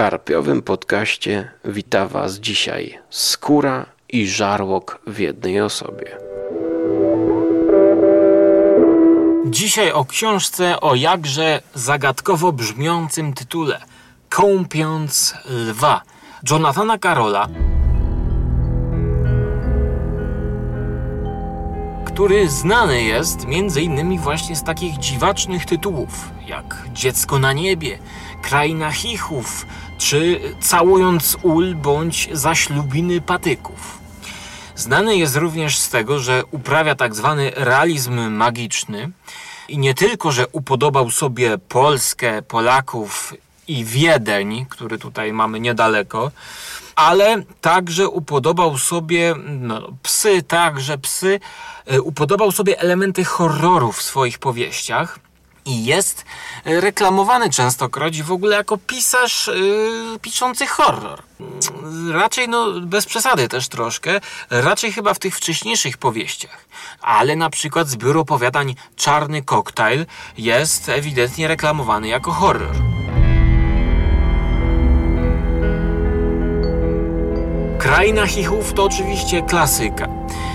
karpiowym podcaście wita Was dzisiaj skóra i żarłok w jednej osobie. Dzisiaj o książce o jakże zagadkowo brzmiącym tytule Kąpiąc lwa Jonathana Karola, który znany jest między innymi właśnie z takich dziwacznych tytułów jak Dziecko na niebie, Kraina chichów czy Całując ul bądź Zaślubiny patyków. Znany jest również z tego, że uprawia tak zwany realizm magiczny i nie tylko, że upodobał sobie Polskę, Polaków i Wiedeń, który tutaj mamy niedaleko, ale także upodobał sobie no, psy, także psy, e, upodobał sobie elementy horroru w swoich powieściach i jest e, reklamowany częstokroć w ogóle jako pisarz yy, piszący horror. Raczej, no bez przesady też troszkę, raczej chyba w tych wcześniejszych powieściach. Ale na przykład zbiór opowiadań Czarny Koktajl jest ewidentnie reklamowany jako horror. Kraina Chichów to oczywiście klasyka.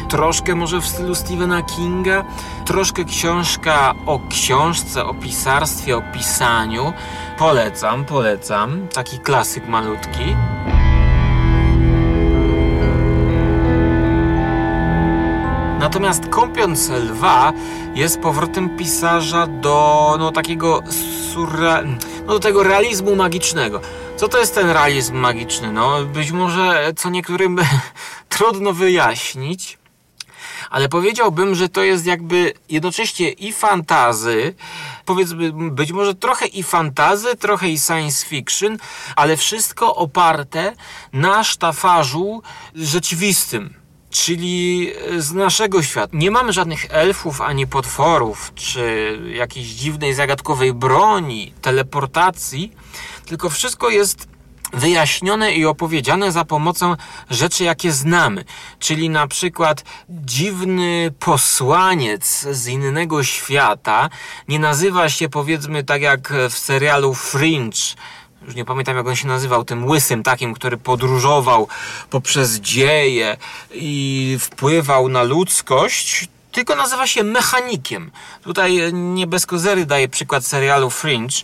Troszkę może w stylu Stephena Kinga, troszkę książka o książce, o pisarstwie, o pisaniu. Polecam, polecam. Taki klasyk malutki. Natomiast Kąpiąc Lwa jest powrotem pisarza do no, takiego surra... no, do tego realizmu magicznego. Co to jest ten realizm magiczny? No, być może co niektórym trudno wyjaśnić, ale powiedziałbym, że to jest jakby jednocześnie i fantazy, powiedzmy być może trochę i fantazy, trochę i science fiction, ale wszystko oparte na sztafarzu rzeczywistym czyli z naszego świata. Nie mamy żadnych elfów ani potworów, czy jakiejś dziwnej, zagadkowej broni, teleportacji, tylko wszystko jest wyjaśnione i opowiedziane za pomocą rzeczy, jakie znamy. Czyli na przykład dziwny posłaniec z innego świata nie nazywa się powiedzmy tak jak w serialu Fringe, już nie pamiętam jak on się nazywał, tym łysym takim, który podróżował poprzez dzieje i wpływał na ludzkość, tylko nazywa się mechanikiem. Tutaj nie bez kozery daję przykład serialu Fringe,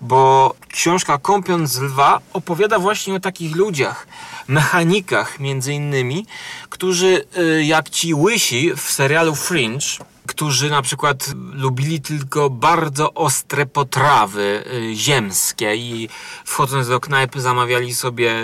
bo książka Kąpiąc Lwa opowiada właśnie o takich ludziach, mechanikach między innymi, którzy y, jak ci łysi w serialu Fringe, którzy na przykład lubili tylko bardzo ostre potrawy y, ziemskie i wchodząc do knajpy zamawiali sobie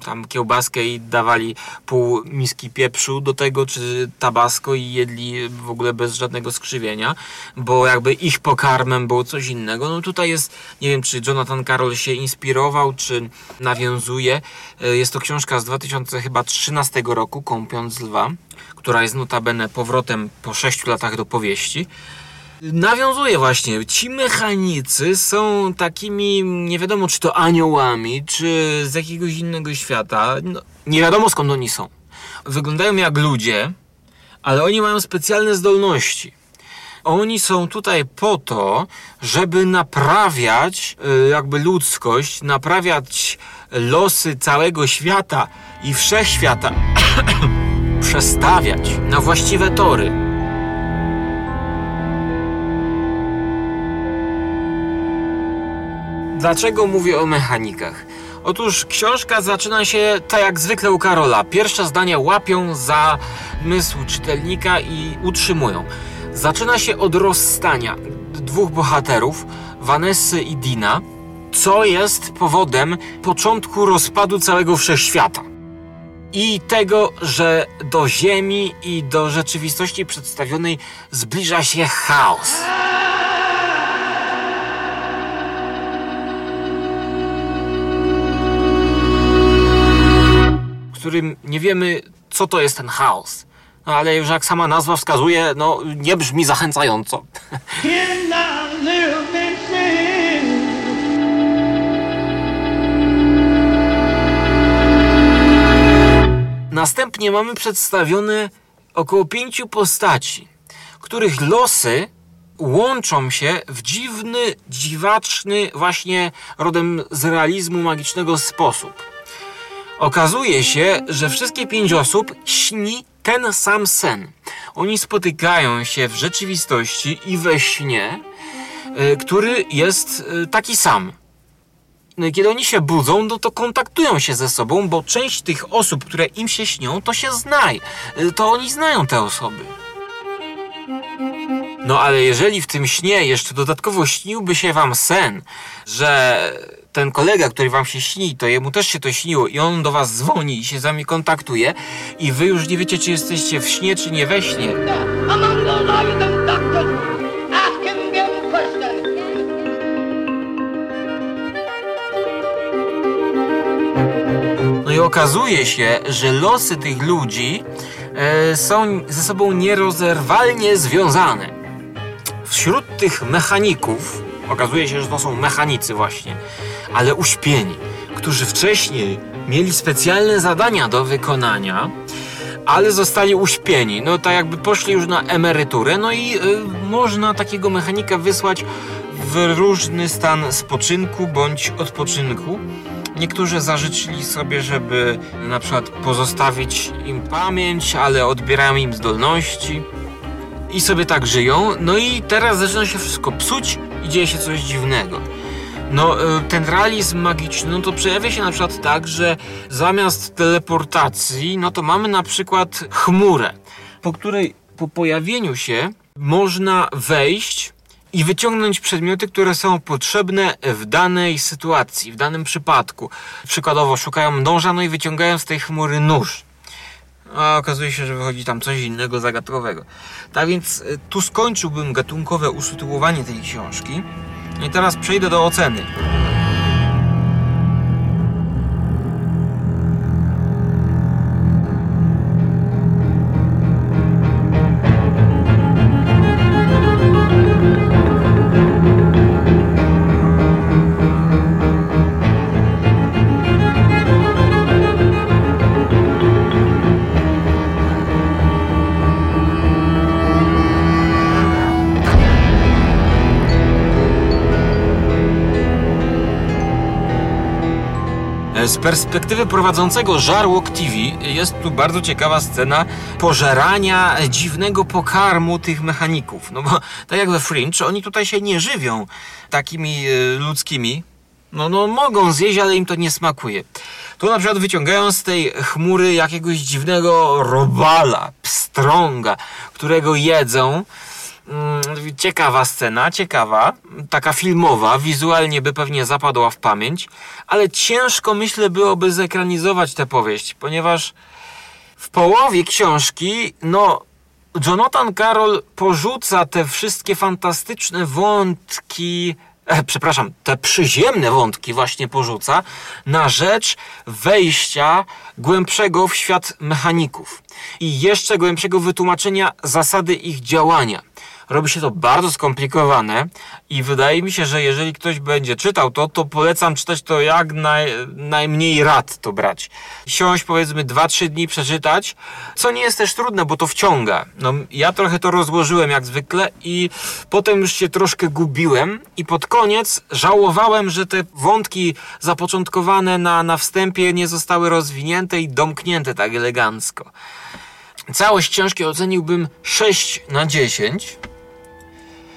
tam kiełbaskę i dawali pół miski pieprzu do tego, czy tabasco i jedli w ogóle bez żadnego skrzywienia, bo jakby ich pokarmem było coś innego. No tutaj jest, nie wiem, czy Jonathan Carroll się inspirował, czy nawiązuje. Y, jest to książka z 2013 roku, Kąpiąc lwa która jest notabene powrotem po 6 latach do powieści, nawiązuje właśnie. Ci mechanicy są takimi, nie wiadomo czy to aniołami, czy z jakiegoś innego świata. No, nie wiadomo skąd oni są. Wyglądają jak ludzie, ale oni mają specjalne zdolności. Oni są tutaj po to, żeby naprawiać y, jakby ludzkość, naprawiać losy całego świata i wszechświata. przestawiać na właściwe tory. Dlaczego mówię o mechanikach? Otóż książka zaczyna się tak jak zwykle u Karola. Pierwsze zdania łapią za mysł czytelnika i utrzymują. Zaczyna się od rozstania dwóch bohaterów, Vanessy i Dina, co jest powodem początku rozpadu całego wszechświata i tego, że do Ziemi i do rzeczywistości przedstawionej zbliża się chaos. Którym nie wiemy, co to jest ten chaos. No ale już jak sama nazwa wskazuje, no nie brzmi zachęcająco. Następnie mamy przedstawione około pięciu postaci, których losy łączą się w dziwny, dziwaczny, właśnie rodem z realizmu magicznego sposób. Okazuje się, że wszystkie pięć osób śni ten sam sen. Oni spotykają się w rzeczywistości i we śnie, y, który jest y, taki sam. I kiedy oni się budzą, no to kontaktują się ze sobą, bo część tych osób, które im się śnią, to się znają. To oni znają te osoby. No ale jeżeli w tym śnie jeszcze dodatkowo śniłby się wam sen, że ten kolega, który wam się śni, to jemu też się to śniło i on do was dzwoni i się z wami kontaktuje i wy już nie wiecie, czy jesteście w śnie, czy nie we śnie. No i okazuje się, że losy tych ludzi e, są ze sobą nierozerwalnie związane. Wśród tych mechaników, okazuje się, że to są mechanicy właśnie, ale uśpieni, którzy wcześniej mieli specjalne zadania do wykonania, ale zostali uśpieni. No tak jakby poszli już na emeryturę, no i y, można takiego mechanika wysłać w różny stan spoczynku bądź odpoczynku. Niektórzy zażyczyli sobie, żeby na przykład pozostawić im pamięć, ale odbierają im zdolności i sobie tak żyją. No i teraz zaczyna się wszystko psuć i dzieje się coś dziwnego. No, y, ten realizm magiczny, no to przejawia się na przykład tak, że zamiast teleportacji, no to mamy na przykład chmurę, po której po pojawieniu się można wejść i wyciągnąć przedmioty, które są potrzebne w danej sytuacji, w danym przypadku. Przykładowo szukają noża, no i wyciągają z tej chmury nóż. A okazuje się, że wychodzi tam coś innego zagadkowego. Tak więc y, tu skończyłbym gatunkowe usytuowanie tej książki. I teraz przejdę do oceny. Z perspektywy prowadzącego Żarłok TV jest tu bardzo ciekawa scena pożerania dziwnego pokarmu tych mechaników. No bo tak jak we Fringe, oni tutaj się nie żywią takimi e, ludzkimi. No, no mogą zjeść, ale im to nie smakuje. Tu na przykład wyciągają z tej chmury jakiegoś dziwnego robala, pstrąga, którego jedzą. Mm, Ciekawa scena, ciekawa, taka filmowa, wizualnie by pewnie zapadła w pamięć, ale ciężko myślę byłoby zekranizować tę powieść, ponieważ w połowie książki, no, Jonathan Carroll porzuca te wszystkie fantastyczne wątki, e, przepraszam, te przyziemne wątki właśnie porzuca na rzecz wejścia głębszego w świat mechaników i jeszcze głębszego wytłumaczenia zasady ich działania robi się to bardzo skomplikowane i wydaje mi się, że jeżeli ktoś będzie czytał to, to polecam czytać to jak naj, najmniej rad to brać. Siąść powiedzmy 2-3 dni przeczytać, co nie jest też trudne, bo to wciąga. No, ja trochę to rozłożyłem jak zwykle i potem już się troszkę gubiłem i pod koniec żałowałem, że te wątki zapoczątkowane na, na wstępie nie zostały rozwinięte i domknięte tak elegancko. Całość książki oceniłbym 6 na 10.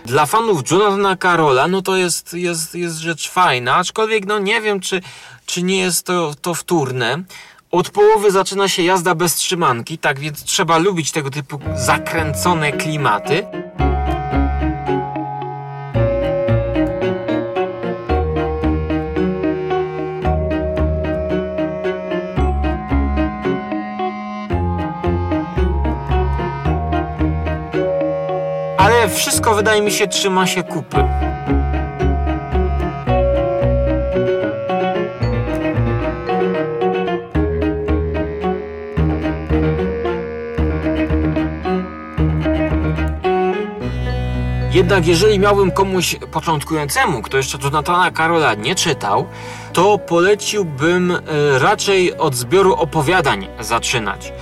Dla fanów Jonathana Carola, no to jest, jest, jest rzecz fajna, aczkolwiek no nie wiem, czy, czy nie jest to, to wtórne. Od połowy zaczyna się jazda bez trzymanki, tak więc trzeba lubić tego typu zakręcone klimaty. Wszystko wydaje mi się trzyma się kupy. Jednak jeżeli miałbym komuś początkującemu, kto jeszcze Jonathana Karola nie czytał, to poleciłbym e, raczej od zbioru opowiadań zaczynać.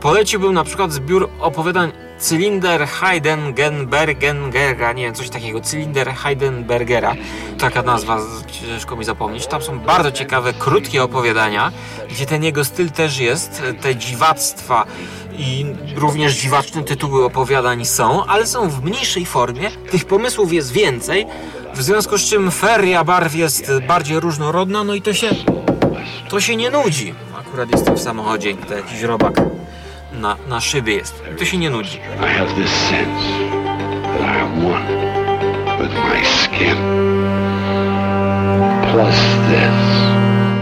Poleciłbym na przykład zbiór opowiadań cylinder Heidengenbergengera, nie wiem, coś takiego, cylinder Heidenbergera, taka nazwa, ciężko mi zapomnieć. Tam są bardzo ciekawe, krótkie opowiadania, gdzie ten jego styl też jest, te dziwactwa i również dziwaczne tytuły opowiadań są, ale są w mniejszej formie, tych pomysłów jest więcej, w związku z czym feria barw jest bardziej różnorodna, no i to się, to się nie nudzi. Akurat jestem w samochodzie, to jakiś robak na, na szybie jest. To się nie nudzi.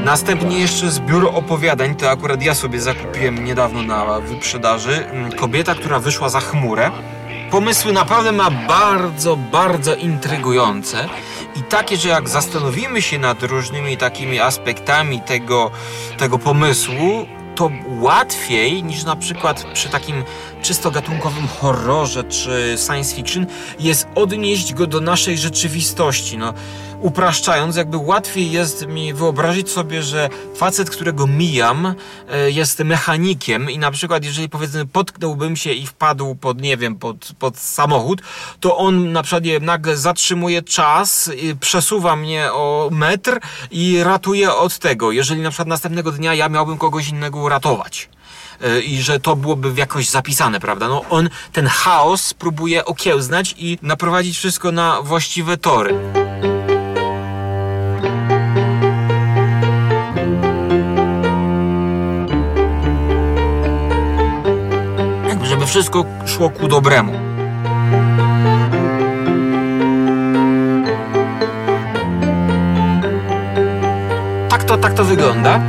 Następnie jeszcze zbiór opowiadań, to akurat ja sobie zakupiłem niedawno na wyprzedaży. Mm, Kobieta, która wyszła za chmurę. Pomysły naprawdę ma bardzo, bardzo intrygujące i takie, że jak zastanowimy się nad różnymi takimi aspektami tego, tego pomysłu, to łatwiej niż na przykład przy takim czysto gatunkowym horrorze czy science fiction jest odnieść go do naszej rzeczywistości. No, upraszczając, jakby łatwiej jest mi wyobrazić sobie, że facet, którego mijam, e, jest mechanikiem i na przykład jeżeli powiedzmy potknąłbym się i wpadł pod, nie wiem, pod, pod samochód, to on na przykład wiem, nagle zatrzymuje czas, przesuwa mnie o metr i ratuje od tego, jeżeli na przykład następnego dnia ja miałbym kogoś innego uratować e, i że to byłoby jakoś zapisane, prawda? No on ten chaos próbuje okiełznać i naprowadzić wszystko na właściwe tory. Wszystko szło ku dobremu. Tak to, tak to wygląda.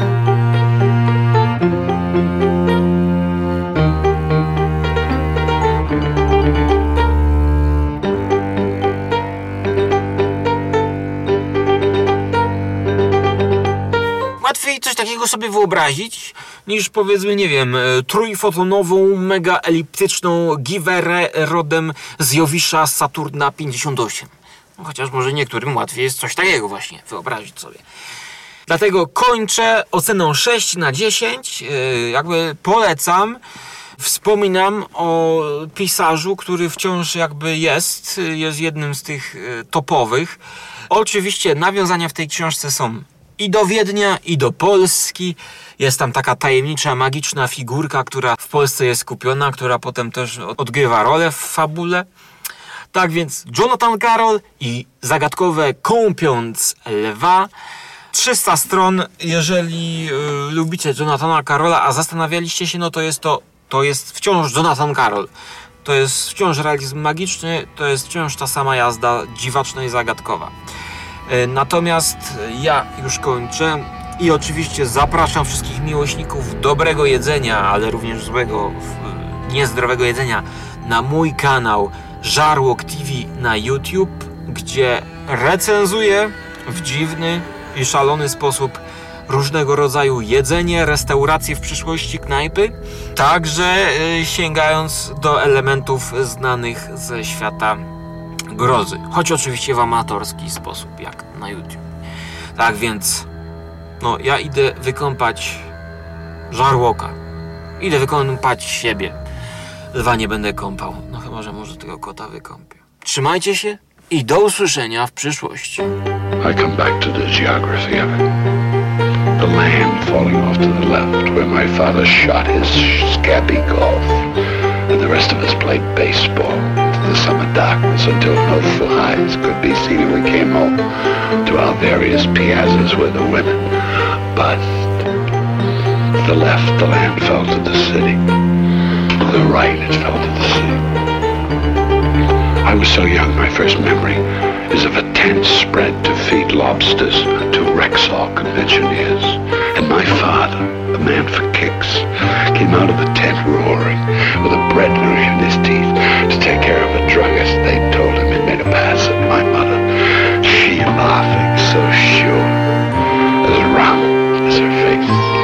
Takiego sobie wyobrazić, niż powiedzmy, nie wiem, e, trójfotonową, mega eliptyczną giwerę rodem z Jowisza Saturna 58. No, Chociaż może niektórym łatwiej jest coś takiego właśnie wyobrazić sobie. Dlatego kończę oceną 6 na 10. Yy, Jakby polecam. Wspominam o pisarzu, który wciąż jakby jest, y, jest jednym z tych topowych. Oczywiście nawiązania w tej książce są i do Wiednia, i do Polski. Jest tam taka tajemnicza, magiczna figurka, która w Polsce jest kupiona, która potem też odgrywa rolę w fabule. Tak więc Jonathan Carroll i zagadkowe Kąpiąc Lwa. 300 stron, jeżeli y, lubicie Jonathana Carolla, a zastanawialiście się, no to jest to, to jest wciąż Jonathan Carroll. To jest wciąż realizm magiczny, to jest wciąż ta sama jazda dziwaczna i zagadkowa. Y, Natomiast ja już kończę i oczywiście zapraszam wszystkich miłośników dobrego jedzenia, ale również złego, niezdrowego jedzenia na mój kanał Żarłok TV na YouTube, gdzie recenzuję w dziwny i szalony sposób różnego rodzaju jedzenie, restauracje w przyszłości, knajpy, także y, sięgając do elementów znanych ze świata grozy, choć oczywiście w amatorski sposób, jak na YouTube. Tak więc, no ja idę wykąpać żarłoka. Idę wykąpać siebie. Lwa nie będę kąpał. No chyba, że może tego kota wykąpię. Trzymajcie się i do usłyszenia w przyszłości. I come back to the geography of it. The land falling off to the left where my father shot his scabby golf. And the rest of us played baseball the summer darkness until no flies could be seen we came home to our various piazzas where the women buzzed. The left, the land fell to the city. The right, it fell to the sea. I was so young, my first memory is of a tent spread to feed lobsters to Rexall conventioneers. And my father, man for kicks, came out of the tent roaring, with a bread knife in his teeth, to take care of a druggist. They told him he'd made a pass at my mother. She laughing so sure, as round as her face.